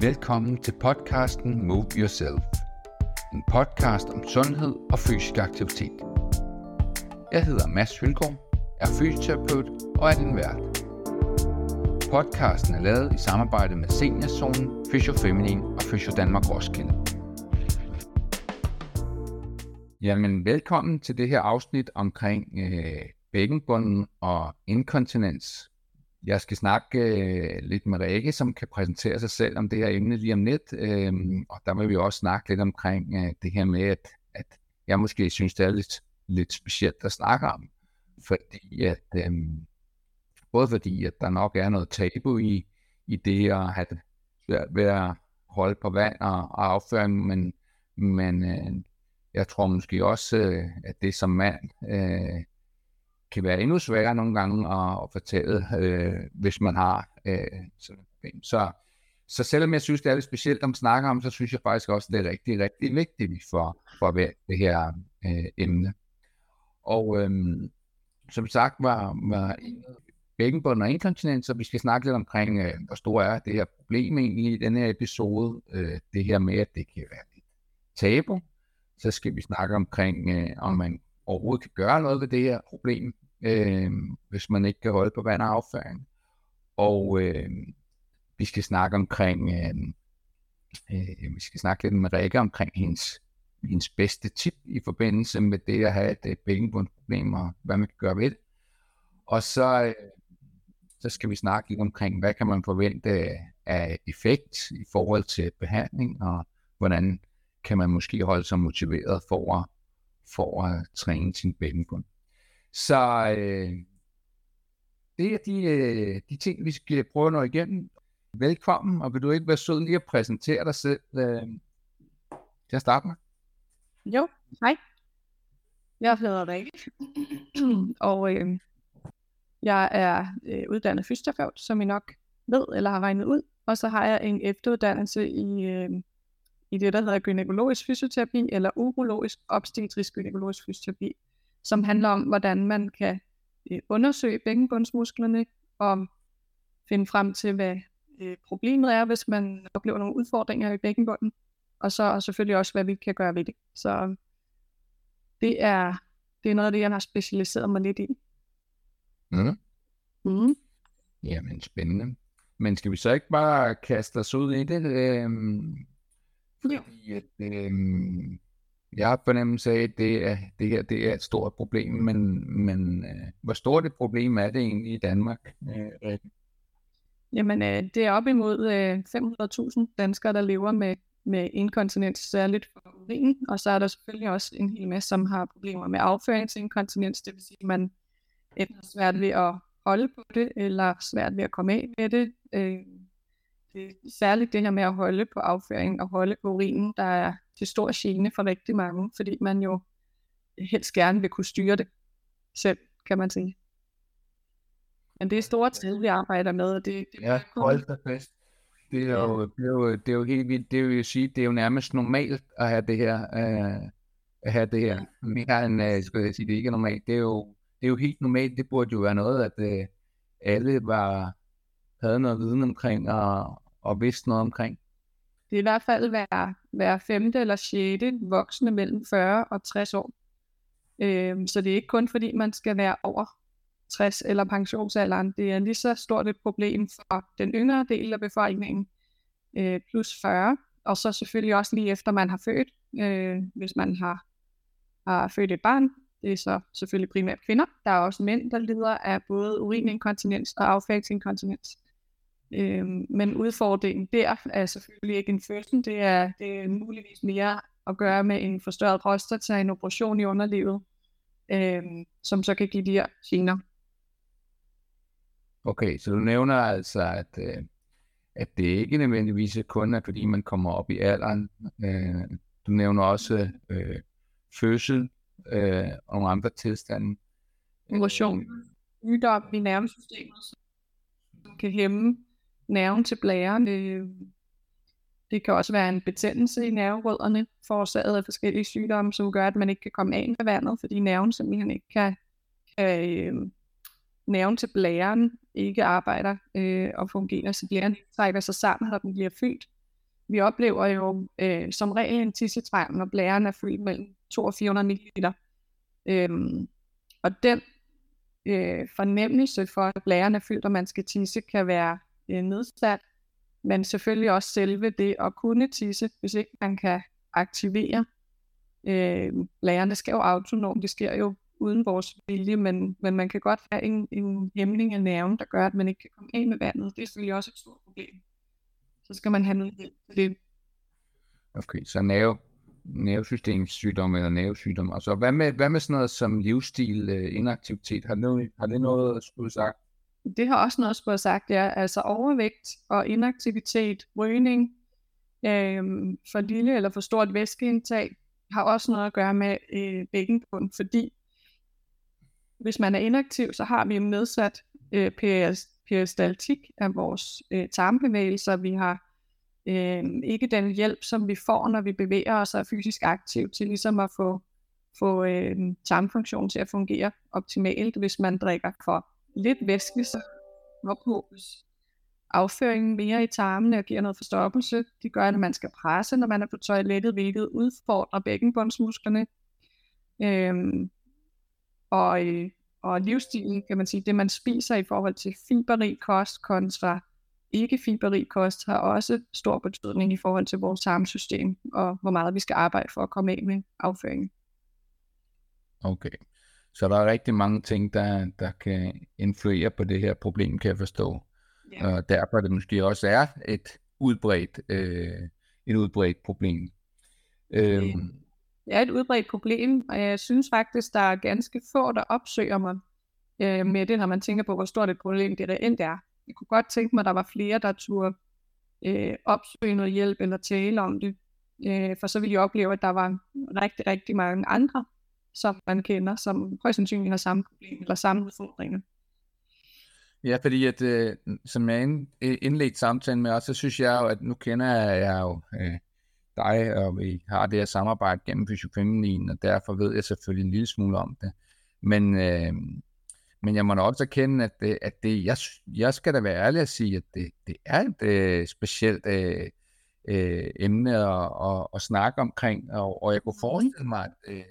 Velkommen til podcasten Move Yourself. En podcast om sundhed og fysisk aktivitet. Jeg hedder Mads Hylgaard, er fysioterapeut og er din vært. Podcasten er lavet i samarbejde med Seniorzonen, Fysiofeminin og Fysio Danmark Roskilde. Jamen, velkommen til det her afsnit omkring øh, bækkenbunden og inkontinens. Jeg skal snakke øh, lidt med Rikke, som kan præsentere sig selv om det her emne lige om lidt. Øh, og der vil vi også snakke lidt omkring øh, det her med, at, at jeg måske synes, det er lidt, lidt specielt at snakke om. Fordi at, øh, både fordi, at der nok er noget tabu i, i det at have det svært ved at holde på vand og, og afføring, men, men øh, jeg tror måske også, øh, at det som mand øh, kan være endnu sværere nogle gange at, at fortælle, øh, hvis man har øh, sådan et problem. Så, så selvom jeg synes, det er lidt specielt at snakke om, så synes jeg faktisk også, det er rigtig, rigtig vigtigt, vi får, får det her øh, emne. Og øh, som sagt var, var bækkenbund og inkontinens, så vi skal snakke lidt omkring, øh, hvor stor er det her problem egentlig i denne her episode. Øh, det her med, at det kan være lidt tabu. Så skal vi snakke omkring, øh, om man overhovedet kan gøre noget ved det her problem, øh, hvis man ikke kan holde på vand og afføring. Og øh, vi skal snakke omkring, øh, øh, vi skal snakke lidt med Rikke omkring hendes, hendes bedste tip i forbindelse med det at have et, øh, bækkenbundsproblem og hvad man kan gøre ved det. Og så, øh, så skal vi snakke lidt omkring, hvad kan man forvente af effekt i forhold til behandling, og hvordan kan man måske holde sig motiveret for at, for at træne sin bækkenbund. Så øh, det er de, øh, de ting, vi skal prøve at nå igennem. Velkommen, og vil du ikke være sød lige at præsentere dig selv øh, til at starte med? Jo, hej. Jeg hedder Rikke, og øh, jeg er øh, uddannet fysioterapeut, som I nok ved eller har regnet ud. Og så har jeg en efteruddannelse i, øh, i det, der hedder gynækologisk fysioterapi, eller urologisk obstetrisk gynækologisk fysioterapi, som handler om, hvordan man kan øh, undersøge bækkenbundsmusklerne og finde frem til, hvad øh, problemet er, hvis man oplever nogle udfordringer i bækkenbunden, og så og selvfølgelig også, hvad vi kan gøre ved det. Så det er, det er noget af det, jeg har specialiseret mig lidt i. Mm. Mm. Jamen, spændende. Men skal vi så ikke bare kaste os ud i det? Øhm, fordi at, øhm, jeg har fornemmelse af, at det, er, det her det er et stort problem, men, men øh, hvor stort et problem er det egentlig i Danmark? Øh, Jamen, øh, det er op imod øh, 500.000 danskere, der lever med, med inkontinens, særligt for urin, og så er der selvfølgelig også en hel masse, som har problemer med afføringsinkontinens, det vil sige, at man enten har svært ved at holde på det, eller svært ved at komme af med det. Øh, det er særligt det her med at holde på afføringen og holde på urinen, der er til stor gene for rigtig mange, fordi man jo helst gerne vil kunne styre det selv, kan man sige. Men det er store tal, vi arbejder med, og det, det ja, hold da fast. Det er, jo, det, er jo, det er jo helt vildt. Det vil sige, det er jo nærmest normalt at have det her. Uh, at have det her. Mere end, uh, skal jeg sige, det ikke er normalt. Det er jo, det er jo helt normalt. Det burde jo være noget, at uh, alle var, havde noget viden omkring og, og vidste noget omkring. Det er i hvert fald hver, hver femte eller sjette voksne mellem 40 og 60 år. Øhm, så det er ikke kun fordi, man skal være over 60 eller pensionsalderen. Det er lige så stort et problem for den yngre del af befolkningen, øh, plus 40. Og så selvfølgelig også lige efter man har født, øh, hvis man har, har født et barn. Det er så selvfølgelig primært kvinder. Der er også mænd, der lider af både urininkontinens og affæringsinkontinens. Øhm, men udfordringen der er selvfølgelig ikke en fødsel, det er, det er muligvis mere at gøre med en forstørret prostata, en operation i underlivet, øhm, som så kan give de her gener. Okay, så du nævner altså, at, øh, at det ikke nødvendigvis kun er, fordi man kommer op i alderen. Øh, du nævner også øh, fødsel øh, og nogle andre tilstande. Erosion. Sygdom i nervesystemet, som kan hæmme nerven til blæren. Det, det kan også være en betændelse i nerverødderne, forårsaget af forskellige sygdomme, som gør, at man ikke kan komme af med vandet, fordi nerven simpelthen ikke kan, kan øh, nerven til blæren ikke arbejder øh, og fungerer, så blæren trækker sig sammen, når den bliver fyldt. vi oplever jo øh, som regel en tissetræng, når blæren er fyldt mellem 2 og 400 ml. Øhm, og den øh, fornemmelse for, at blæren er fyldt, og man skal tisse, kan være Øh, nedsat. Men selvfølgelig også selve det at kunne tisse, hvis ikke man kan aktivere. Øh, lærerne skal jo autonomt, det sker jo uden vores vilje, men, men man kan godt have en, en hæmning af nerven, der gør, at man ikke kan komme af med vandet. Det er selvfølgelig også et stort problem. Så skal man have noget hjælp til det. Okay, så nerve, nervesystemssygdom eller nervesygdom. Og så hvad med, hvad med sådan noget som livsstil, øh, inaktivitet? Har det, har det noget at skulle sagt? Det har også noget at sagt, ja. Altså overvægt og inaktivitet, rygning, øh, for lille eller for stort væskeindtag, har også noget at gøre med øh, bækkenbund, fordi hvis man er inaktiv, så har vi en nedsat øh, peristaltik af vores øh, tarmbevægelser. Vi har øh, ikke den hjælp, som vi får, når vi bevæger os og er fysisk aktiv, til ligesom at få, få øh, tarmfunktionen til at fungere optimalt. Hvis man drikker for lidt væske, så ophobes afføringen mere i tarmene og giver noget forstoppelse. Det gør, at man skal presse, når man er på toilettet, hvilket udfordrer bækkenbundsmusklerne. Øhm, og, øh, og livsstilen, kan man sige, det man spiser i forhold til fiberrig kost kontra ikke fiberrig kost, har også stor betydning i forhold til vores tarmsystem, og hvor meget vi skal arbejde for at komme af med afføringen. Okay. Så der er rigtig mange ting, der, der kan influere på det her problem, kan jeg forstå. Ja. Og derfor det måske også er et udbredt, øh, et udbredt problem. Øhm. Det er et udbredt problem, og jeg synes faktisk, der er ganske få, der opsøger mig øh, med det, når man tænker på, hvor stort et problem det reelt er. Jeg kunne godt tænke mig, at der var flere, der turde øh, opsøge noget hjælp eller tale om det. Øh, for så ville jeg opleve, at der var rigtig, rigtig mange andre, som man kender, som højst sandsynligt har samme problem eller samme udfordringer. Ja, fordi at, øh, som jeg indledte samtalen med også, så synes jeg jo, at nu kender jeg jo øh, dig, og vi har det her samarbejde gennem Fysiofeminin, og derfor ved jeg selvfølgelig en lille smule om det. Men, øh, men jeg må da også erkende, at, det, at det, jeg, jeg skal da være ærlig at sige, at det, det er et øh, specielt øh, øh, emne at, at, at snakke omkring, og, og jeg kunne forestille mig, at, øh,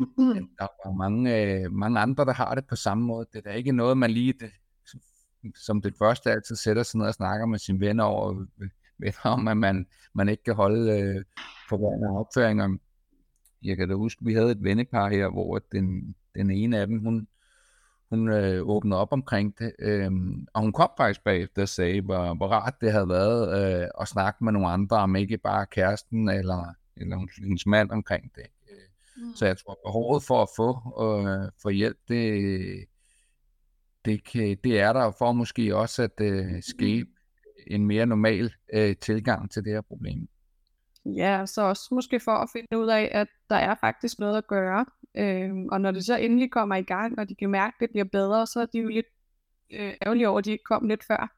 at der er mange, øh, mange andre, der har det på samme måde. Det er da ikke noget, man lige det, som det første altid sætter sig ned og snakker med sine venner over, øh, venner om, at man, man ikke kan holde øh, forvandlede opføringer. Jeg kan da huske, vi havde et vennepar her, hvor den, den ene af dem, hun, hun øh, åbnede op omkring det, øh, og hun kom faktisk bagefter og sagde, hvor, hvor rart det havde været øh, at snakke med nogle andre, om ikke bare kæresten eller, eller hendes mand omkring det. Mm. Så jeg tror, behovet for at få øh, for hjælp, det, det, kan, det er der for måske også at øh, skabe en mere normal øh, tilgang til det her problem. Ja, så også måske for at finde ud af, at der er faktisk noget at gøre. Øh, og når det så endelig kommer i gang, og de kan mærke, at det bliver bedre, så er de jo lidt øh, ærgerlige over, at de ikke kom lidt før.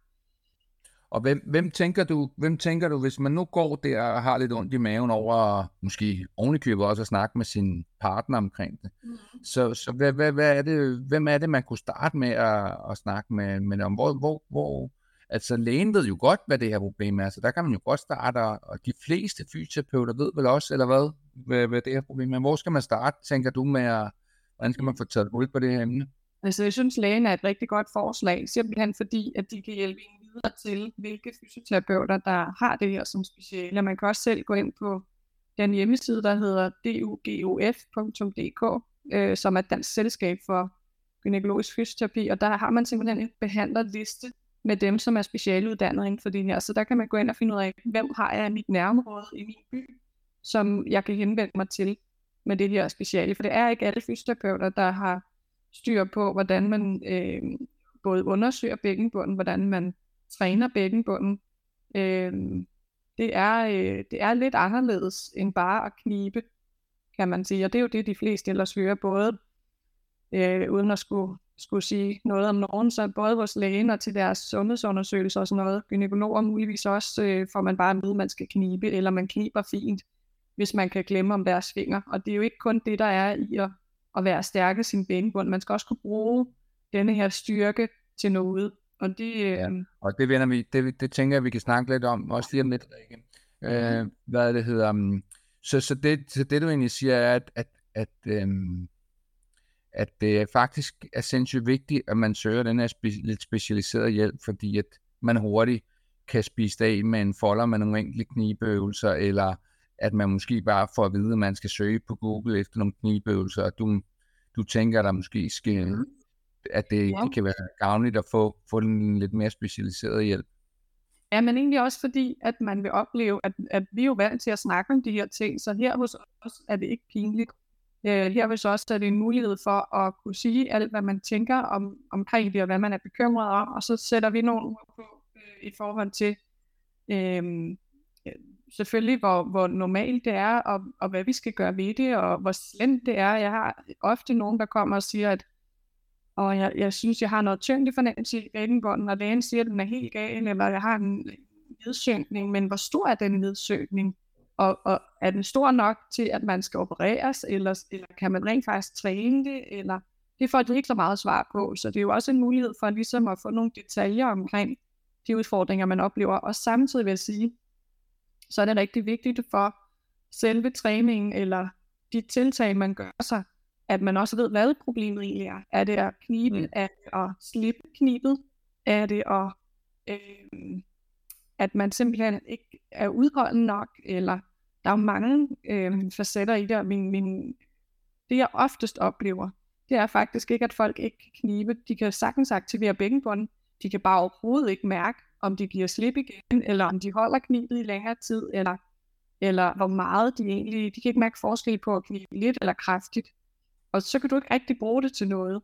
Og hvem, hvem, tænker du, hvem tænker du, hvis man nu går der og har lidt ondt i maven over, måske ovenikøbet også at snakke med sin partner omkring det, mm. så, så hvad, hvad, hvad er det, hvem er det, man kunne starte med at, at snakke med, med om? Hvor, hvor, hvor, altså lægen ved jo godt, hvad det her problem er, så der kan man jo godt starte, og de fleste fysioterapeuter ved vel også, eller hvad, hvad, hvad det her problem er. Hvor skal man starte, tænker du med, at, hvordan skal man få taget hul på det her emne? Altså, jeg synes, lægen er et rigtig godt forslag, simpelthen fordi, at de kan hjælpe en videre til, hvilke fysioterapeuter, der har det her som speciale. Man kan også selv gå ind på den hjemmeside, der hedder dugof.dk, øh, som er et dansk selskab for gynækologisk fysioterapi, og der har man simpelthen en behandlerliste med dem, som er specialuddannet inden for det her. Så der kan man gå ind og finde ud af, hvem har jeg i mit nærområde i min by, som jeg kan henvende mig til med det her speciale. For det er ikke alle fysioterapeuter, der har styr på, hvordan man øh, både undersøger bækkenbunden, hvordan man træner bækkenbunden. Øh, det, er, øh, det er lidt anderledes end bare at knibe, kan man sige. Og det er jo det, de fleste ellers hører, både øh, uden at skulle, skulle sige noget om nogen, så både vores lægen og til deres sundhedsundersøgelser og sådan noget, gynækologer muligvis også, øh, får man bare med, at man skal knibe, eller man kniber fint, hvis man kan glemme om deres fingre. Og det er jo ikke kun det, der er i at, at være stærke sin bækkenbund. Man skal også kunne bruge denne her styrke til noget og det, øh... ja, og det, vender vi, det, det tænker jeg, vi kan snakke lidt om, også lige om lidt, Rikke. Øh, hvad det hedder. Um, så, så, det, så det, du egentlig siger, er, at, at, at, øhm, at det faktisk er sindssygt vigtigt, at man søger den her spe, lidt specialiserede hjælp, fordi at man hurtigt kan spise af med en folder med nogle enkelte knibeøvelser, eller at man måske bare får at vide, at man skal søge på Google efter nogle knibeøvelser, og du, du tænker, at der måske skal, mm. At det, ja. det kan være gavnligt at få, få den lidt mere specialiserede hjælp. Ja, men egentlig også fordi, at man vil opleve, at, at vi er jo vant til at snakke om de her ting, så her hos os er det ikke pinligt. Øh, her hos os er det en mulighed for at kunne sige alt, hvad man tænker om, omkring det, og hvad man er bekymret om, og så sætter vi nogle ord på øh, i forhold til øh, selvfølgelig, hvor, hvor normalt det er, og, og hvad vi skal gøre ved det, og hvor slemt det er. Jeg har ofte nogen, der kommer og siger, at og jeg, jeg synes, jeg har noget tyngde fornemmelse i babybunden, og lægen siger, at den er helt gal, eller jeg har en nedsynkning, men hvor stor er den nedsynkning? Og, og er den stor nok til, at man skal opereres, eller, eller kan man rent faktisk træne det, eller det får de ikke så meget svar på, så det er jo også en mulighed for ligesom at få nogle detaljer omkring de udfordringer, man oplever, og samtidig vil jeg sige, så er det rigtig vigtigt for selve træningen, eller de tiltag, man gør sig, at man også ved, hvad problemet egentlig er. Er det at knibe? Mm. Er det at slippe knibet? Er det at, øh, at man simpelthen ikke er udholdende nok? Eller der er jo mange øh, facetter i det, og min, min, det jeg oftest oplever, det er faktisk ikke, at folk ikke kan knibe. De kan sagtens aktivere bækkenbunden. De kan bare overhovedet ikke mærke, om de giver slip igen, eller om de holder knibet i længere tid, eller, eller hvor meget de egentlig, de kan ikke mærke forskel på at knibe lidt eller kraftigt og så kan du ikke rigtig bruge det til noget.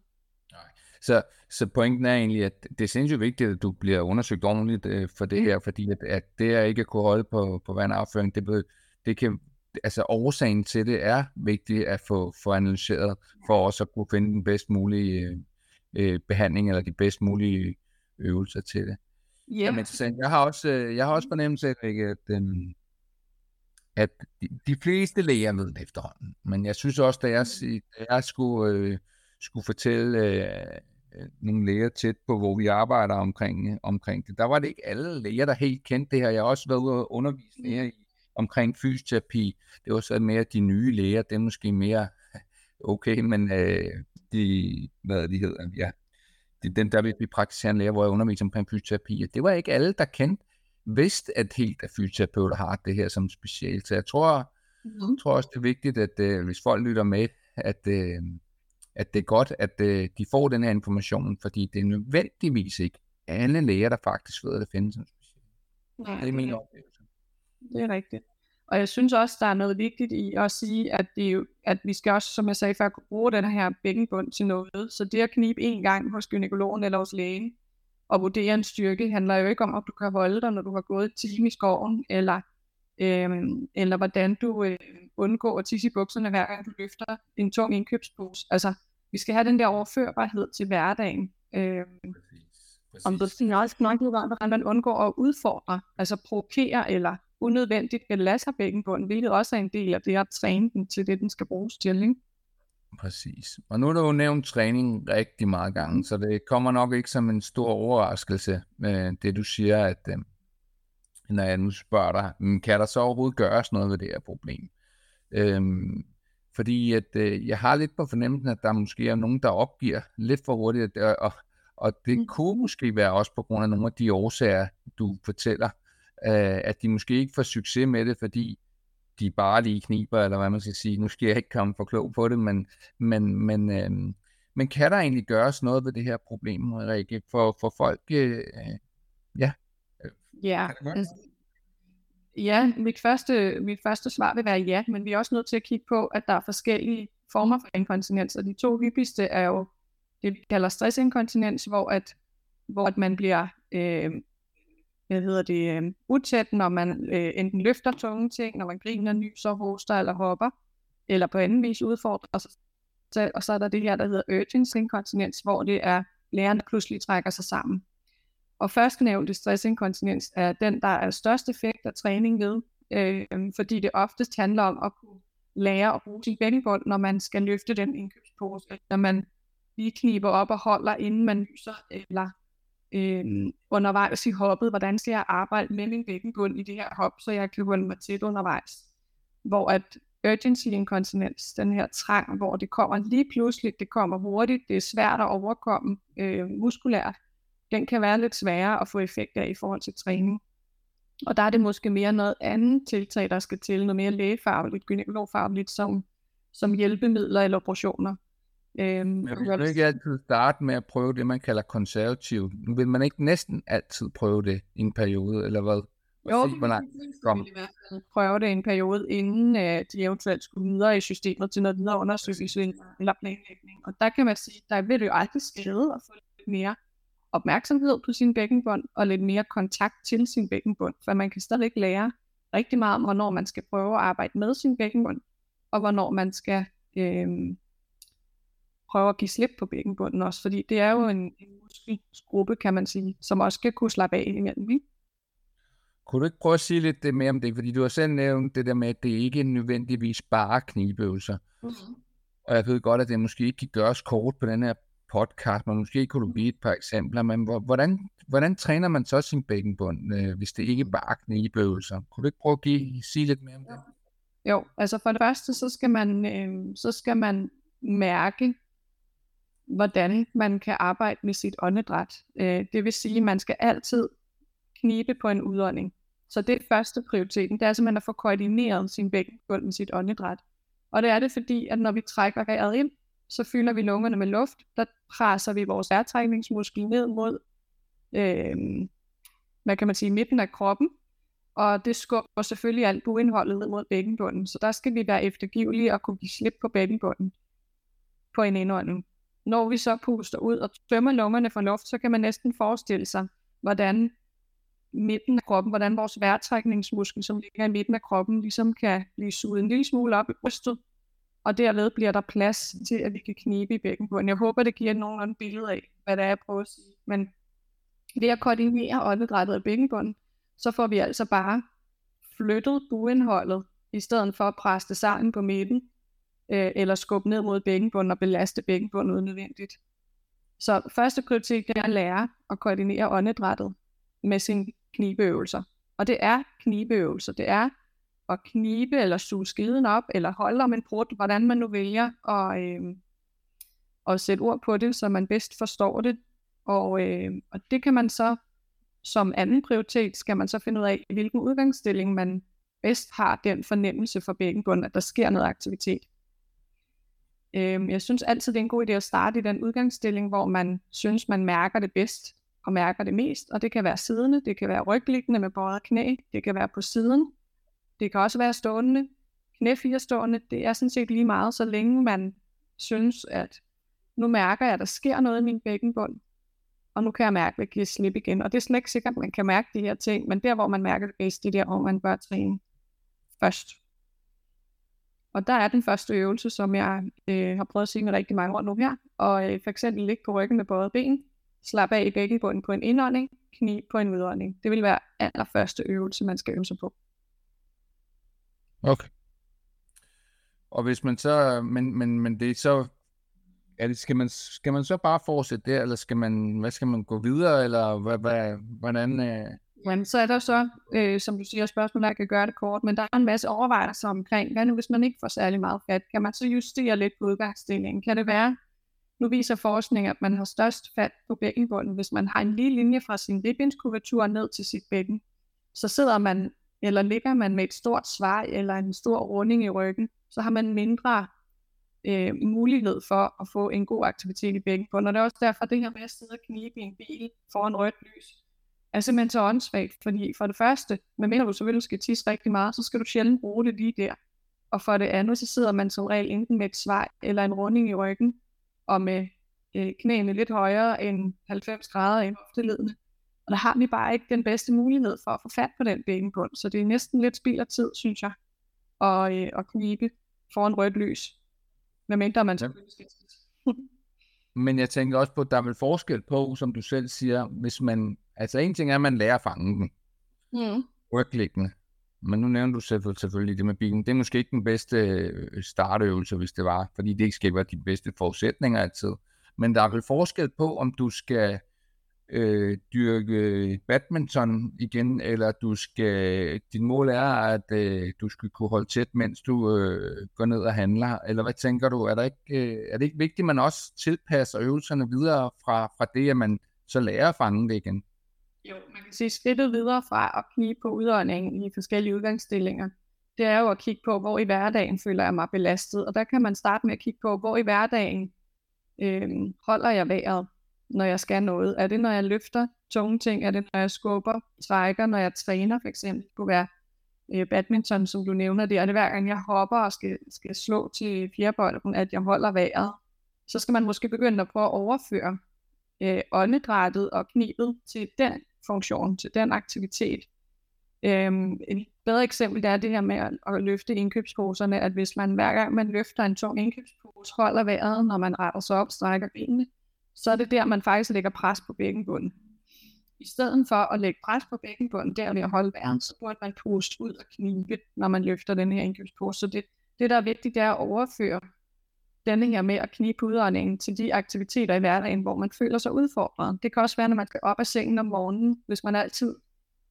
Nej. Så, så pointen er egentlig, at det er sindssygt vigtigt, at du bliver undersøgt ordentligt øh, for det mm. her, fordi at, at det at ikke kunne holde på, på vandafføring, det, det kan, altså årsagen til det er vigtigt at få, få analyseret, for også at kunne finde den bedst mulige øh, øh behandling, eller de bedst mulige øvelser til det. Yeah. Jamen, jeg har også, øh, jeg har også fornemmelse af, at, øh, at de, de fleste læger ved det efterhånden. Men jeg synes også, da jeg, mm. da jeg skulle, øh, skulle fortælle øh, øh, nogle læger tæt på, hvor vi arbejder omkring, omkring det, der var det ikke alle læger, der helt kendte det her. Jeg har også været ude og undervise mm. læger i, omkring fysioterapi. Det var så mere de nye læger, det er måske mere okay, men øh, de, hvad de hedder, ja, de, den der vi praktiserende læger, hvor jeg underviser omkring fysioterapi, det var ikke alle, der kendte vidste, at helt af fysioterapeuter har det her som specielt. Så jeg tror, mm. tror også, det er vigtigt, at øh, hvis folk lytter med, at, øh, at det er godt, at øh, de får den her information, fordi det er nødvendigvis ikke alle læger, der faktisk ved, at det findes som specielt. Nej, det er min oplevelse. Det er rigtigt. Og jeg synes også, der er noget vigtigt i at sige, at, det jo, at vi skal også, som jeg sagde før, kunne bruge den her bækkenbund til noget. Så det at knibe en gang hos gynekologen eller hos lægen, at vurdere en styrke handler jo ikke om, at du kan holde dig, når du har gået et time i skoven, eller, øh, eller hvordan du øh, undgår at tisse i bukserne, hver gang du løfter en tung indkøbspose. Altså, vi skal have den der overførbarhed til hverdagen. Øh, Om det er også nok hvordan man undgår at udfordre, altså provokere eller unødvendigt belade bækkenbunden, hvilket også er en del af det at træne den til det, den skal bruges til. Ikke? Præcis. Og nu har du jo nævnt træning rigtig meget gange, så det kommer nok ikke som en stor overraskelse, med det du siger, at øh, når jeg nu spørger dig, kan der så overhovedet gøres noget ved det her problem? Øhm, fordi at øh, jeg har lidt på fornemmelsen, at der måske er nogen, der opgiver lidt for hurtigt, og, og, og det mm. kunne måske være også på grund af nogle af de årsager, du fortæller, øh, at de måske ikke får succes med det, fordi de bare lige kniber, eller hvad man skal sige. Nu skal jeg ikke komme for klog på det, men, men, men, øh, men kan der egentlig gøres noget ved det her problem, Rikke, for, for folk? Øh, ja. Ja, altså, ja mit, første, mit første svar vil være ja, men vi er også nødt til at kigge på, at der er forskellige former for inkontinens, og de to hyppigste er jo det, vi kalder stressinkontinens, hvor at, hvor at man bliver øh, hvad hedder det, øh, utæt, når man øh, enten løfter tunge ting, når man griner, nyser, hoster eller hopper, eller på anden vis udfordrer sig. Så, og så er der det her, der hedder urgency inkontinens, hvor det er læreren, der pludselig trækker sig sammen. Og førstnævnte stressinkontinens er den, der er størst effekt af træning ved, øh, fordi det oftest handler om at kunne lære at bruge sin bækkenbund, når man skal løfte den indkøbspose, når man lige kniber op og holder, inden man lyser, eller øh, undervejs i hoppet, hvordan skal jeg arbejde med min bækkenbund i det her hop, så jeg kan holde mig tæt undervejs. Hvor at urgency incontinence, den her trang, hvor det kommer lige pludselig, det kommer hurtigt, det er svært at overkomme øh, muskulært, den kan være lidt sværere at få effekt af i forhold til træning. Og der er det måske mere noget andet tiltag, der skal til, noget mere lægefagligt, gynekologfagligt, som, som hjælpemidler eller operationer. Øhm, jeg vil ikke altid starte med at prøve det, man kalder konservativ. Nu vil man ikke næsten altid prøve det i en periode, eller hvad? Jo, langt kom. i hvert fald prøve det i en periode, inden uh, de eventuelt skulle videre i systemet til noget videre undersøgelse eller planlægning. Og der kan man sige, der vil det jo altid skade at få lidt mere opmærksomhed på sin bækkenbund, og lidt mere kontakt til sin bækkenbund, for man kan stadig lære rigtig meget om, hvornår man skal prøve at arbejde med sin bækkenbund, og hvornår man skal øh, prøve at give slip på bækkenbunden også, fordi det er jo en, en muskelgruppe, kan man sige, som også skal kunne slappe af imellem. Ikke? Kunne du ikke prøve at sige lidt mere om det? Fordi du har selv nævnt det der med, at det ikke er nødvendigvis bare knibeøvelser. Mm-hmm. Og jeg ved godt, at det måske ikke kan gøres kort på den her podcast, men måske kunne du give et par eksempler. Men hvordan, hvordan træner man så sin bækkenbund, øh, hvis det ikke bare er knibeøvelser? Kunne du ikke prøve at give, sige lidt mere om det? Jo, altså for det første, så skal man, øh, så skal man mærke, hvordan man kan arbejde med sit åndedræt. Øh, det vil sige, at man skal altid knibe på en udånding. Så det er første prioriteten, det er simpelthen at få koordineret sin bækkenbund med sit åndedræt. Og det er det fordi, at når vi trækker vejret ind, så fylder vi lungerne med luft, der presser vi vores vejrtrækningsmuskel ned mod, øh, hvad kan man sige, midten af kroppen, og det skubber selvfølgelig alt buindholdet ned mod bækkenbunden, så der skal vi være eftergivelige og kunne give slip på bækkenbunden på en indånding. Når vi så puster ud og tømmer lommerne for luft, så kan man næsten forestille sig, hvordan midten af kroppen, hvordan vores vejrtrækningsmuskel, som ligger i midten af kroppen, ligesom kan blive suget en lille smule op i brystet, og derved bliver der plads til, at vi kan knibe i bækkenbunden. Jeg håber, det giver nogen billede af, hvad det er, jeg prøver at sige. Men ved at koordinere åndedrættet af bækkenbunden, så får vi altså bare flyttet buindholdet, i stedet for at presse det sammen på midten, øh, eller skubbe ned mod bækkenbunden og belaste bækkenbunden unødvendigt. Så første prioritet er at lære at koordinere åndedrættet med sine knibeøvelser. Og det er knibeøvelser. Det er at knibe eller suge skiden op, eller holde om en brud, hvordan man nu vælger at, øh, at sætte ord på det, så man bedst forstår det. Og, øh, og det kan man så som anden prioritet, skal man så finde ud af, hvilken udgangsstilling man bedst har den fornemmelse for bækkenbunden, at der sker noget aktivitet. Øhm, jeg synes altid, det er en god idé at starte i den udgangsstilling, hvor man synes, man mærker det bedst og mærker det mest. Og det kan være siddende, det kan være rygliggende med bøjet knæ, det kan være på siden, det kan også være stående, knæ fire stående. Det er sådan set lige meget, så længe man synes, at nu mærker jeg, at der sker noget i min bækkenbund, og nu kan jeg mærke, at jeg giver slip igen. Og det er slet ikke sikkert, at man kan mærke de her ting, men der, hvor man mærker det bedst, det er der, hvor man bør træne først. Og der er den første øvelse, som jeg øh, har prøvet at sige med rigtig mange år nu her. Og øh, for eksempel ligge på ryggen med både ben, slap af i bækkenbunden på en indånding, kni på en udånding. Det vil være allerførste øvelse, man skal øve sig på. Okay. Og hvis man så, men, men, men det er så, er det, skal, man, skal man så bare fortsætte der, eller skal man, hvad skal man gå videre, eller hvad, hvad, hvordan? Øh... Men så er der så, øh, som du siger, spørgsmål, der kan gøre det kort, men der er en masse overvejelser omkring, hvad nu hvis man ikke får særlig meget fat? Kan man så justere lidt på udgangsstillingen? Kan det være, nu viser forskning, at man har størst fat på bækkenbunden, hvis man har en lige linje fra sin ribbenskurvatur ned til sit bækken. Så sidder man eller ligger man med et stort svar eller en stor runding i ryggen, så har man mindre øh, mulighed for at få en god aktivitet i bækkenbunden. Og det er også derfor, at det her med at sidde og knibe i en bil foran rødt lys, er simpelthen så åndssvagt, fordi for det første, medmindre du selvfølgelig skal tisse rigtig meget, så skal du sjældent bruge det lige der. Og for det andet, så sidder man som regel enten med et svar eller en runding i ryggen, og med øh, knæene lidt højere end 90 grader i hofteledene. Og der har vi bare ikke den bedste mulighed for at få fat på den bækkenbund. Så det er næsten lidt spild af tid, synes jeg, at, øh, at knibe foran rødt lys. Hvad mindre man selvfølgelig skal Men jeg tænker også på, at der er vel forskel på, som du selv siger, hvis man, altså en ting er, at man lærer at fange den. Mm. Rygliggende. Men nu nævner du selvfølgelig, selvfølgelig det med bilen. Det er måske ikke den bedste øh, startøvelse, hvis det var, fordi det ikke skal være de bedste forudsætninger altid. Men der er vel forskel på, om du skal øh, dyrke badminton igen, eller du skal, din mål er, at øh, du skal kunne holde tæt, mens du øh, går ned og handler, eller hvad tænker du? Er, der ikke, øh, er det ikke vigtigt, at man også tilpasser øvelserne videre fra, fra det, at man så lærer at fange det igen? Jo, man kan sige skridtet videre fra at kigge på udåndingen i forskellige udgangsstillinger. Det er jo at kigge på, hvor i hverdagen føler jeg mig belastet, og der kan man starte med at kigge på, hvor i hverdagen øh, holder jeg vejret når jeg skal noget? Er det, når jeg løfter tunge ting? Er det, når jeg skubber, trækker, når jeg træner for eksempel? Det kunne være øh, badminton, som du nævner det. Er det hver gang, jeg hopper og skal, skal slå til fjerbolden, at jeg holder vejret? Så skal man måske begynde at prøve at overføre øh, åndedrættet og knibet til den funktion, til den aktivitet. Øhm, et bedre eksempel det er det her med at, at løfte indkøbsposerne, at hvis man hver gang man løfter en tung indkøbspose, holder vejret, når man retter sig op, strækker benene, så er det der, man faktisk lægger pres på bækkenbunden. I stedet for at lægge pres på bækkenbunden, der ved at holde vejret, så burde man puste ud og knibe, når man løfter den her indkøbspose. Så det, det, der er vigtigt, det er at overføre denne her med at knibe udåndingen til de aktiviteter i hverdagen, hvor man føler sig udfordret. Det kan også være, når man skal op af sengen om morgenen, hvis man altid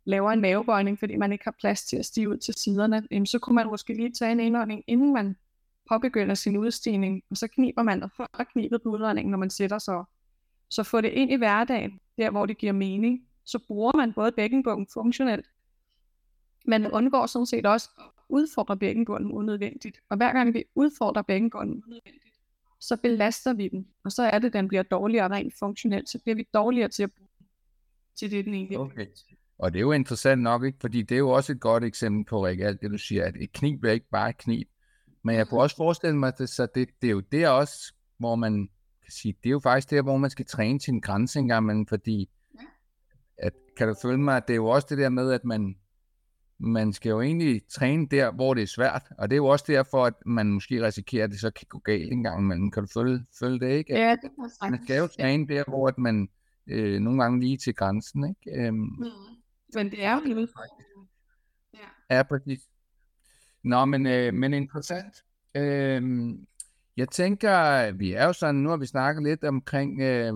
laver en mavebøjning, fordi man ikke har plads til at stige ud til siderne, så kunne man måske lige tage en indånding, inden man påbegynder sin udstigning, og så kniber man og holder knibet på udredningen, når man sætter sig så få det ind i hverdagen, der hvor det giver mening. Så bruger man både bækkenbunden funktionelt, men undgår sådan set også at udfordre bækkenbunden unødvendigt. Og hver gang vi udfordrer bækkenbunden unødvendigt, så belaster vi den. Og så er det, at den bliver dårligere rent funktionelt. Så bliver vi dårligere til at bruge til det, den egentlig okay. Og det er jo interessant nok, ikke? fordi det er jo også et godt eksempel på, Rikke, alt det du siger, at et knib er ikke bare et knib. Men jeg kunne også forestille mig, at så det, det er jo der også, hvor man kan sige, det er jo faktisk der, hvor man skal træne sin grænse engang, men fordi, at, kan du følge mig, at det er jo også det der med, at man, man skal jo egentlig træne der, hvor det er svært, og det er jo også derfor, at man måske risikerer, at det så kan gå galt en gang imellem. Kan du følge, følge det, ikke? Ja, det kan Man skal jo træne der, hvor at man øh, nogle gange lige til grænsen, ikke? Øhm, mm. Men det er jo en udfordring. Ja. ja, præcis. Nå, men, øh, men interessant. Øhm, jeg tænker, vi er jo sådan, nu har vi snakket lidt omkring øh,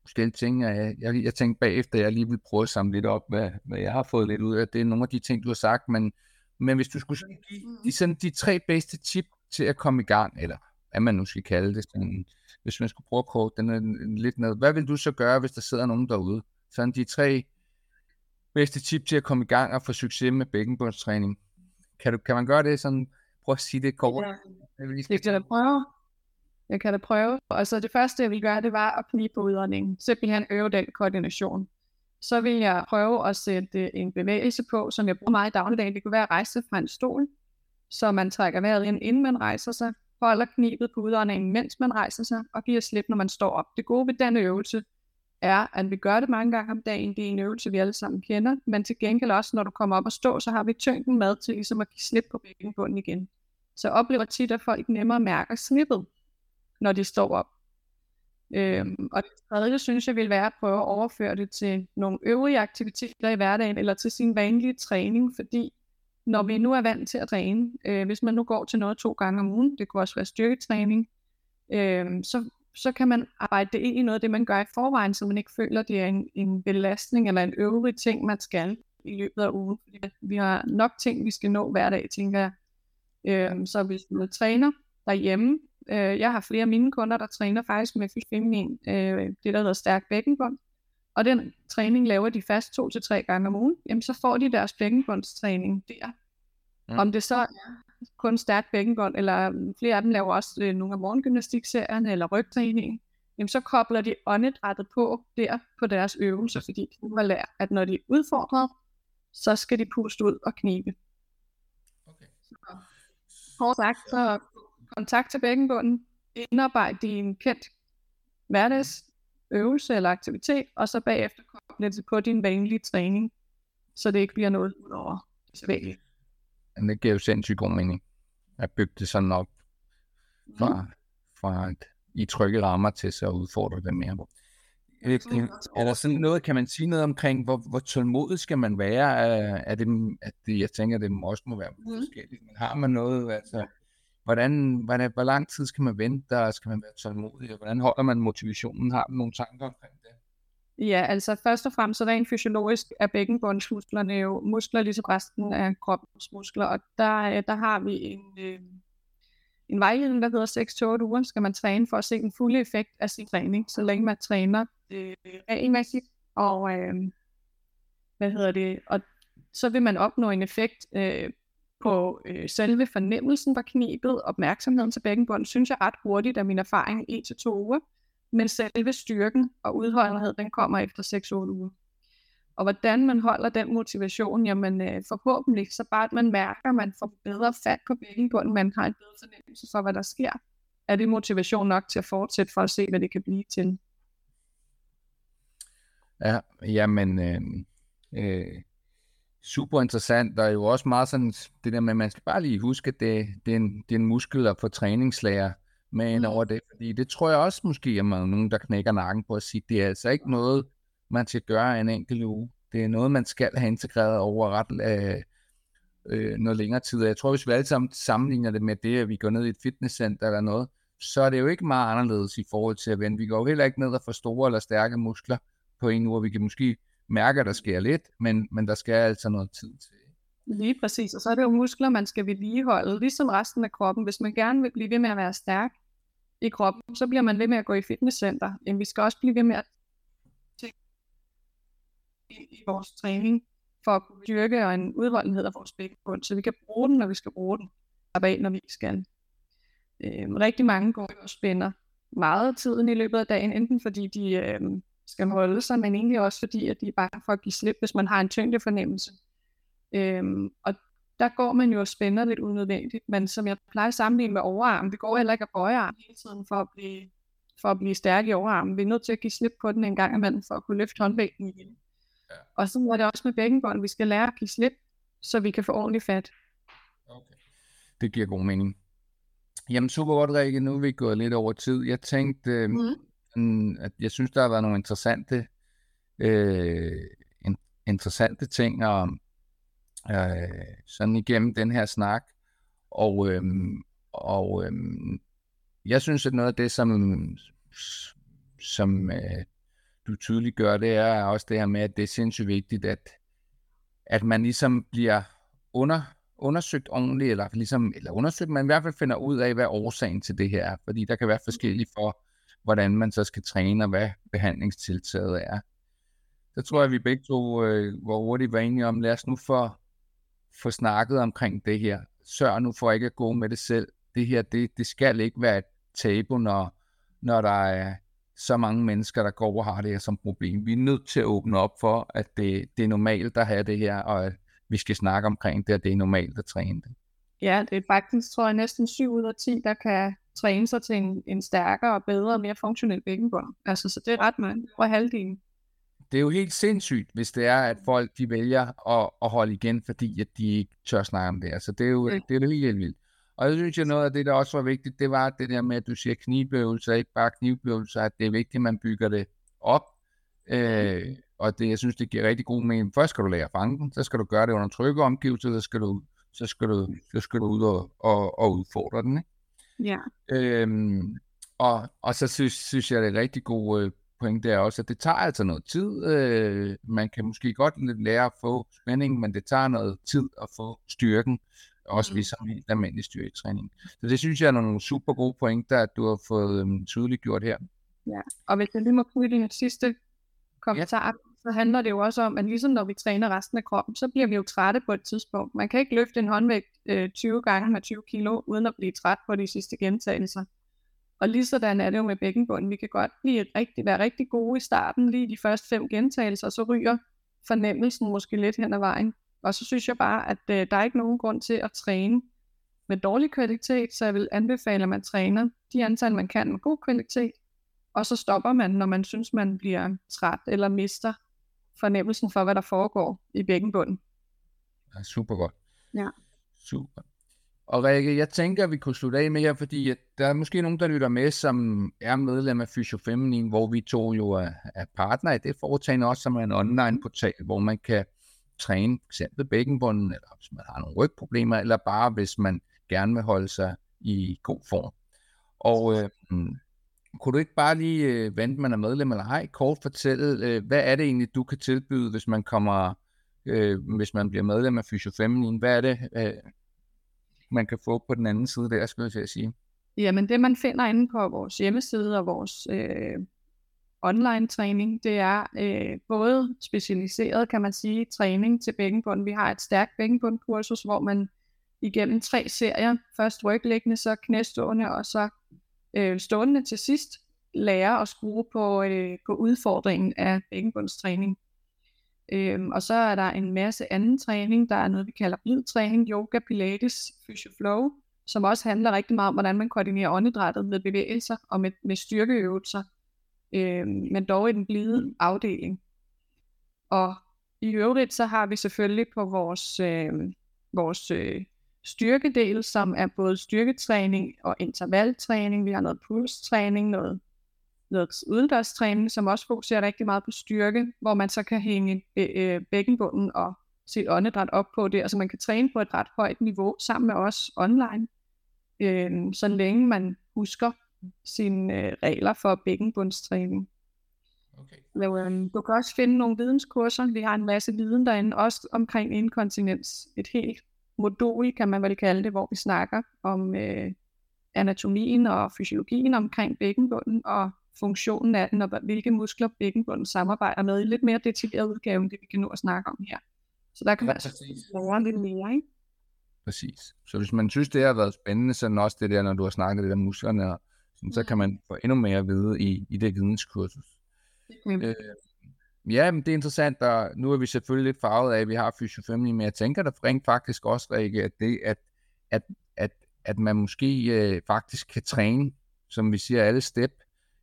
forskellige ting, og jeg, jeg, jeg tænkte bagefter, at jeg lige vil prøve at samle lidt op, hvad, hvad jeg har fået lidt ud af. Det er nogle af de ting, du har sagt, men, men hvis du skulle sådan give de, sådan de tre bedste tip til at komme i gang, eller hvad man nu skal kalde det, sådan, hvis man skulle prøve at kort den er lidt ned, hvad vil du så gøre, hvis der sidder nogen derude? Sådan de tre bedste tip til at komme i gang og få succes med bækkenbundstræning. Kan, du, kan man gøre det sådan, prøv at sige det kort? Ja. Det kan da prøve. Jeg kan da prøve. Og så det første, jeg vil gøre, det var at knibe på udåndingen. Simpelthen øve den koordination. Så vil jeg prøve at sætte en bevægelse på, som jeg bruger meget i dagligdagen. Det kunne være at rejse fra en stol, så man trækker vejret ind, inden man rejser sig, holder knibet på udåndingen, mens man rejser sig, og giver slip, når man står op. Det gode ved den øvelse er, at vi gør det mange gange om dagen. Det er en øvelse, vi alle sammen kender, men til gengæld også, når du kommer op og stå, så har vi tyngden med til ligesom at give slip på bækkenbunden igen. Så jeg oplever tit, at folk nemmere mærker snippet, når de står op. Øhm, og det tredje synes jeg vil være at prøve at overføre det til nogle øvrige aktiviteter i hverdagen, eller til sin vanlige træning, fordi når vi nu er vant til at træne, øh, hvis man nu går til noget to gange om ugen, det kunne også være styrketræning, øh, så, så kan man arbejde det ind i noget af det, man gør i forvejen, så man ikke føler, det er en, en belastning eller en øvrig ting, man skal i løbet af ugen. Fordi vi har nok ting, vi skal nå hver dag, tænker jeg. Øh, så hvis du træner derhjemme, øh, jeg har flere af mine kunder, der træner faktisk med feminin, øh, det der hedder stærk bækkenbund, og den træning laver de fast to til tre gange om ugen, jamen så får de deres bækkenbundstræning der. Mm. Om det så er kun stærk bækkenbund, eller flere af dem laver også øh, nogle af morgengymnastikserierne, eller rygtræning, jamen så kobler de åndedrættet på der på deres øvelser, fordi de har lært, at når de er udfordret, så skal de puste ud og knibe. Hårdt sagt, så kontakt til bækkenbunden, indarbejde din kendt hverdagsøvelse eller aktivitet, og så bagefter koble det på din vanlige træning, så det ikke bliver noget ud over det Det giver jo sindssygt god mening at bygge det sådan op fra, mm. fra et, i trygge rammer til så at udfordre det mere. Er der sådan noget, kan man sige noget omkring, hvor, hvor tålmodig skal man være? Er det, at det, jeg tænker, det også må være mm. forskelligt, men har man noget, altså, hvordan, hvordan, hvor lang tid skal man vente, og skal man være tålmodig, og hvordan holder man motivationen? Har man nogle tanker omkring? Ja, altså først og fremmest så rent fysiologisk er bækkenbundsmusklerne jo muskler ligesom resten af kroppens muskler, og der, øh, der har vi en, øh, en vejledning, der hedder 6-8 uger, skal man træne for at se den fulde effekt af sin træning, så længe man træner øh, regelmæssigt, og øh, hvad hedder det, og så vil man opnå en effekt øh, på øh, selve fornemmelsen for knibet, opmærksomheden til bækkenbunden, synes jeg ret hurtigt af min erfaring, 1-2 uger, men selve styrken og udholdenhed, den kommer efter 6-8 uger. Og hvordan man holder den motivation, jamen øh, forhåbentlig, så bare at man mærker, at man får bedre fat på bækkenbunden, man har en bedre fornemmelse for, hvad der sker, er det motivation nok til at fortsætte for at se, hvad det kan blive til. Ja, jamen, øh, øh, super interessant, og jo også meget sådan, det der med, at man skal bare lige huske, at det, det, er, en, det er en muskel at få træningslærer med mm. over det, fordi det tror jeg også måske, at man er nogen, der knækker nakken på at sige, det er altså ikke noget, man skal gøre en enkelt uge. Det er noget, man skal have integreret over ret øh, øh, noget længere tid. Jeg tror, hvis vi alle sammen sammenligner det med det, at vi går ned i et fitnesscenter eller noget, så er det jo ikke meget anderledes i forhold til at vende. Vi går jo heller ikke ned og får store eller stærke muskler på en uge. Vi kan måske mærke, at der sker lidt, men, men der skal altså noget tid til. Lige præcis, og så er det jo muskler, man skal vedligeholde, ligesom resten af kroppen. Hvis man gerne vil blive ved med at være stærk i kroppen, så bliver man ved med at gå i fitnesscenter. Men vi skal også blive ved med at i vores træning, for at kunne dyrke og en udholdenhed af vores bækkenbund, så vi kan bruge den, når vi skal bruge den, og af, når vi skal. Øhm, rigtig mange går jo og spænder meget tiden i løbet af dagen, enten fordi de øhm, skal holde sig, men egentlig også fordi, at de er bange for at give slip, hvis man har en tyngdefornemmelse. Øhm, og der går man jo og spænder lidt unødvendigt, men som jeg plejer at sammenligne med overarm, det går heller ikke at bøje arm hele tiden for at blive, for at blive stærk i overarmen. Vi er nødt til at give slip på den en gang imellem, for at kunne løfte håndbækken igen. Ja. Og så er det også med bækkenbånd, vi skal lære at give slip, så vi kan få ordentlig fat. Okay. Det giver god mening. Jamen super godt, Rikke. Nu er vi gået lidt over tid. Jeg tænkte, øh, mm. at jeg synes, der har været nogle interessante, øh, interessante ting om, øh, sådan igennem den her snak. Og, øh, og øh, jeg synes, at noget af det, som, som øh, du tydeligt gør, det er også det her med, at det er sindssygt vigtigt, at, at man ligesom bliver under, undersøgt ordentligt, eller ligesom, eller undersøgt, man i hvert fald finder ud af, hvad årsagen til det her er, fordi der kan være forskellige for, hvordan man så skal træne, og hvad behandlingstiltaget er. Så tror jeg, at vi begge to øh, var hurtigt var enige om, lad os nu for få snakket omkring det her. Sørg nu for ikke at gå med det selv. Det her, det, det skal ikke være et tabu, når, når der er så mange mennesker, der går og har det her som problem. Vi er nødt til at åbne op for, at det, det er normalt at have det her, og at vi skal snakke omkring det, at det er normalt at træne det. Ja, det er faktisk, tror jeg, næsten 7 ud af 10, der kan træne sig til en, en stærkere og bedre og mere funktionel bækkenbund. Altså, så det er ret meget over halvdelen. Det er jo helt sindssygt, hvis det er, at folk de vælger at, at holde igen, fordi at de ikke tør snakke om det. Altså, det er jo, det er jo helt, helt vildt. Og jeg synes, at noget af det, der også var vigtigt, det var det der med, at du siger knivbøvelser, ikke bare knivbøvelser, at det er vigtigt, at man bygger det op. Øh, og det, jeg synes, det giver rigtig god mening. Først skal du lære at fange den, så skal du gøre det under trygge omgivelser, så skal du, så skal du, så skal du ud og, og, og udfordre den. Ikke? Ja. Øhm, og, og så synes, synes jeg, det er rigtig god øh, point, det er også, at det tager altså noget tid. Øh, man kan måske godt lære at få spænding, men det tager noget tid at få styrken også mm. som helt almindelig styrketræning. Så det synes jeg er nogle super gode pointer, at du har fået um, tydeligt gjort her. Ja, og hvis jeg lige må knytte en sidste kommentar, ja. så handler det jo også om, at ligesom når vi træner resten af kroppen, så bliver vi jo trætte på et tidspunkt. Man kan ikke løfte en håndvægt øh, 20 gange med 20 kilo, uden at blive træt på de sidste gentagelser. Og lige sådan er det jo med bækkenbunden. Vi kan godt blive rigtig, være rigtig gode i starten, lige de første fem gentagelser, og så ryger fornemmelsen måske lidt hen ad vejen. Og så synes jeg bare, at øh, der er ikke nogen grund til at træne med dårlig kvalitet, så jeg vil anbefale, at man træner de antal, man kan med god kvalitet, og så stopper man, når man synes, man bliver træt eller mister fornemmelsen for, hvad der foregår i bækkenbunden. Ja, super godt. Ja. Super. Og Rikke, jeg tænker, at vi kunne slutte af med her, fordi der er måske nogen, der lytter med, som er medlem af Fysiofeminin, hvor vi to jo er, er partner i det foretagende også, som er en online portal, hvor man kan træne f.eks. bækkenbunden, eller hvis man har nogle rygproblemer, eller bare hvis man gerne vil holde sig i god form. Og øh, kunne du ikke bare lige, øh, vente man er medlem eller ej, kort fortælle, øh, hvad er det egentlig, du kan tilbyde, hvis man kommer, øh, hvis man bliver medlem af Fysio Feminin? Hvad er det, øh, man kan få på den anden side der, skulle jeg til at sige? Jamen det, man finder inde på vores hjemmeside og vores øh, online træning, det er øh, både specialiseret, kan man sige, træning til bækkenbund. Vi har et stærkt bækkenbundkursus, hvor man igennem tre serier, først ryglæggende, så knæstående og så øh, stående til sidst, lærer at skrue på, øh, på udfordringen af bækkenbundstræning. Øhm, og så er der en masse anden træning. Der er noget, vi kalder blidtræning, yoga, pilates, fysioflow, som også handler rigtig meget om, hvordan man koordinerer åndedrættet med bevægelser og med, med styrkeøvelser, øhm, men dog i den blide afdeling. Og i øvrigt så har vi selvfølgelig på vores, øh, vores øh, styrkedel, som er både styrketræning og intervaltræning. Vi har noget pulstræning, noget, noget udendørstræning, som også fokuserer rigtig meget på styrke, hvor man så kan hænge øh, bækkenbunden og sit åndedræt op på det, altså man kan træne på et ret højt niveau sammen med os online, øh, så længe man husker sine øh, regler for bækkenbundstræning. Okay. Øh, du kan også finde nogle videnskurser. Vi har en masse viden derinde, også omkring inkontinens. Et helt modul, kan man vel kalde det, hvor vi snakker om øh, anatomien og fysiologien omkring bækkenbunden og funktionen af den, og hvilke muskler bækkenbunden samarbejder med i lidt mere detaljeret udgave, end det vi kan nå at snakke om her. Så der kan ja, være lidt mere, ikke? Præcis. Så hvis man synes, det har været spændende, så også det der, når du har snakket det der musklerne, og sådan, så kan man få endnu mere at vide i, i det videnskursus. Mm. Øh, Ja, men det er interessant, og nu er vi selvfølgelig lidt farvet af, at vi har fysiofemini, men jeg tænker da rent faktisk også, Rikke, at det, at, at, at, at man måske øh, faktisk kan træne, som vi siger, alle step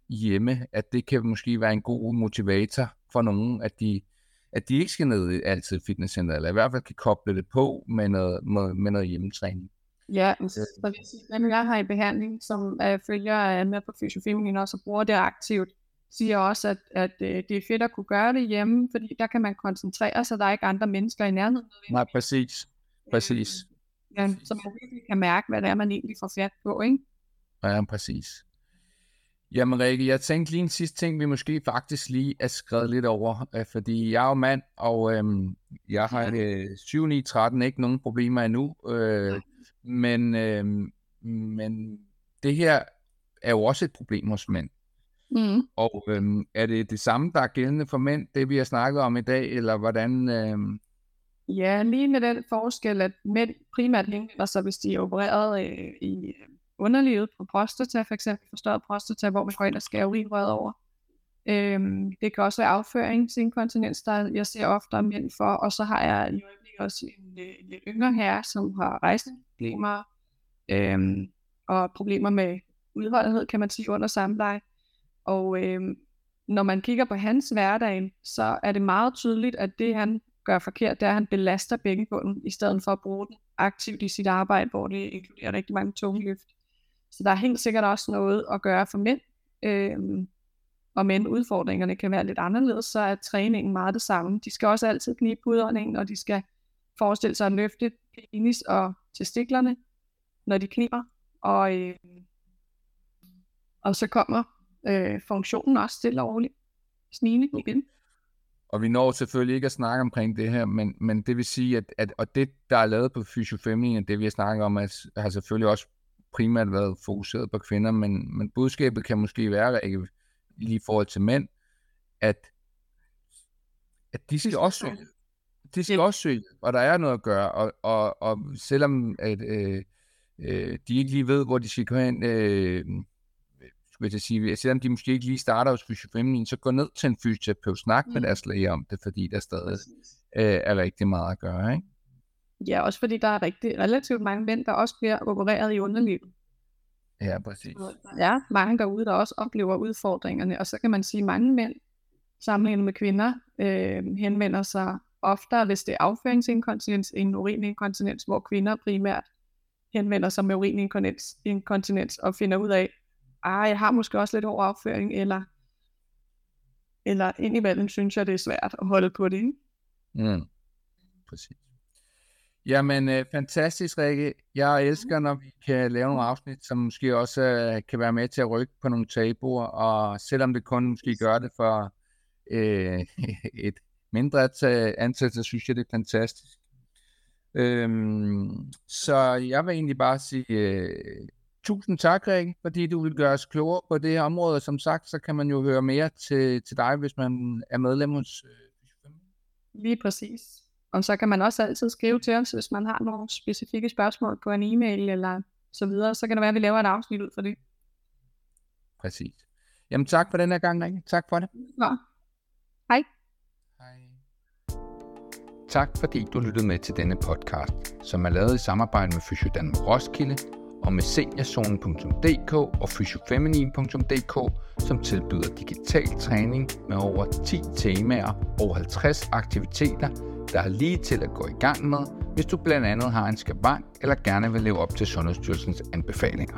hjemme, at det kan måske være en god motivator for nogen, at de, at de ikke skal ned i altid fitnesscenter, eller i hvert fald kan koble det på med noget, med, med noget hjemmetræning. Ja, øh. så hvis jeg har i behandling, som er følger af med på fysiofeminin også og bruger det aktivt, siger også, at, at øh, det er fedt at kunne gøre det hjemme, fordi der kan man koncentrere sig, der er ikke andre mennesker i nærheden. Nej, præcis. Præcis. Øh, ja, så man virkelig kan mærke, hvad det er, man egentlig får fat på, ikke? Ja, præcis. Jamen Rikke, jeg tænkte lige en sidste ting, vi måske faktisk lige er skrevet lidt over, øh, fordi jeg er jo mand, og øhm, jeg har øh, 7, 9, 13 ikke nogen problemer endnu, øh, men, øh, men det her er jo også et problem hos mænd. Mm. Og øhm, er det det samme, der er gældende for mænd, det vi har snakket om i dag, eller hvordan? Øhm... Ja, lige med den forskel, at mænd primært henvender sig, hvis de er opereret øh, i underlivet på prostata, for eksempel forstørret prostata, hvor man går ind og skærer urinrøret over. Øhm, det kan også være afføringsinkontinens, der jeg ser ofte mænd for, og så har jeg i øjeblikket også en, øh, en lidt yngre herre, som har rejseproblemer øhm, og problemer med udholdenhed, kan man sige, under samleje. Og øhm, når man kigger på hans hverdag, så er det meget tydeligt, at det han gør forkert, det er, at han belaster bækkenbunden, i stedet for at bruge den aktivt i sit arbejde, hvor det inkluderer rigtig mange tunge løft. Så der er helt sikkert også noget at gøre for mænd. Øh, og men udfordringerne kan være lidt anderledes, så er træningen meget det samme. De skal også altid knibe udåndingen, og de skal forestille sig at løfte penis og testiklerne, når de kniber. Og, øh, og så kommer øh, funktionen også stille og roligt snigende igen. Og vi når selvfølgelig ikke at snakke omkring det her, men, men det vil sige, at, at og det, der er lavet på fysiofeminin, det vi har snakket om, at, har selvfølgelig også primært været fokuseret på kvinder, men, men budskabet kan måske være, ikke lige i forhold til mænd, at, at de skal også søge. De skal også søge, og der er noget at gøre, og, og, og selvom at, øh, øh, de ikke lige ved, hvor de skal gå hen, øh, skulle jeg sige, selvom de måske ikke lige starter hos fysiofeminin, så gå ned til en fysioterapeut, snak mm. med deres læge om det, fordi der stadig øh, er rigtig meget at gøre, ikke? Ja, også fordi der er rigtig, relativt mange mænd, der også bliver opereret i underlivet. Ja, præcis. Ja, mange derude, der også oplever udfordringerne, og så kan man sige, at mange mænd, sammenlignet med kvinder, øh, henvender sig oftere, hvis det er afføringsinkontinens, end urininkontinens, hvor kvinder primært henvender sig med urininkontinens og finder ud af, ah, jeg har måske også lidt hård afføring, eller, eller indimellem synes jeg, det er svært at holde på det. Ikke? Mm. Præcis. Jamen, øh, fantastisk, Rikke. Jeg elsker, når vi kan lave nogle afsnit, som måske også øh, kan være med til at rykke på nogle tabuer, og selvom det kun måske gør det for øh, et mindre antal, så synes jeg, det er fantastisk. Øhm, så jeg vil egentlig bare sige øh, tusind tak, Rikke, fordi du vil gøre os klogere på det her område. Som sagt, så kan man jo høre mere til, til dig, hvis man er medlem hos øh, Lige præcis. Og så kan man også altid skrive til os, hvis man har nogle specifikke spørgsmål på en e-mail eller så videre. Så kan det være, at vi laver et afsnit ud for det. Præcis. Jamen tak for den her gang, Rikke. Tak for det. Ja. Hej. Hej. Tak fordi du lyttede med til denne podcast, som er lavet i samarbejde med Fysiodan Roskilde og med seniorzonen.dk og fysiofeminin.dk, som tilbyder digital træning med over 10 temaer og 50 aktiviteter, der er lige til at gå i gang med, hvis du blandt andet har en skavank eller gerne vil leve op til Sundhedsstyrelsens anbefalinger.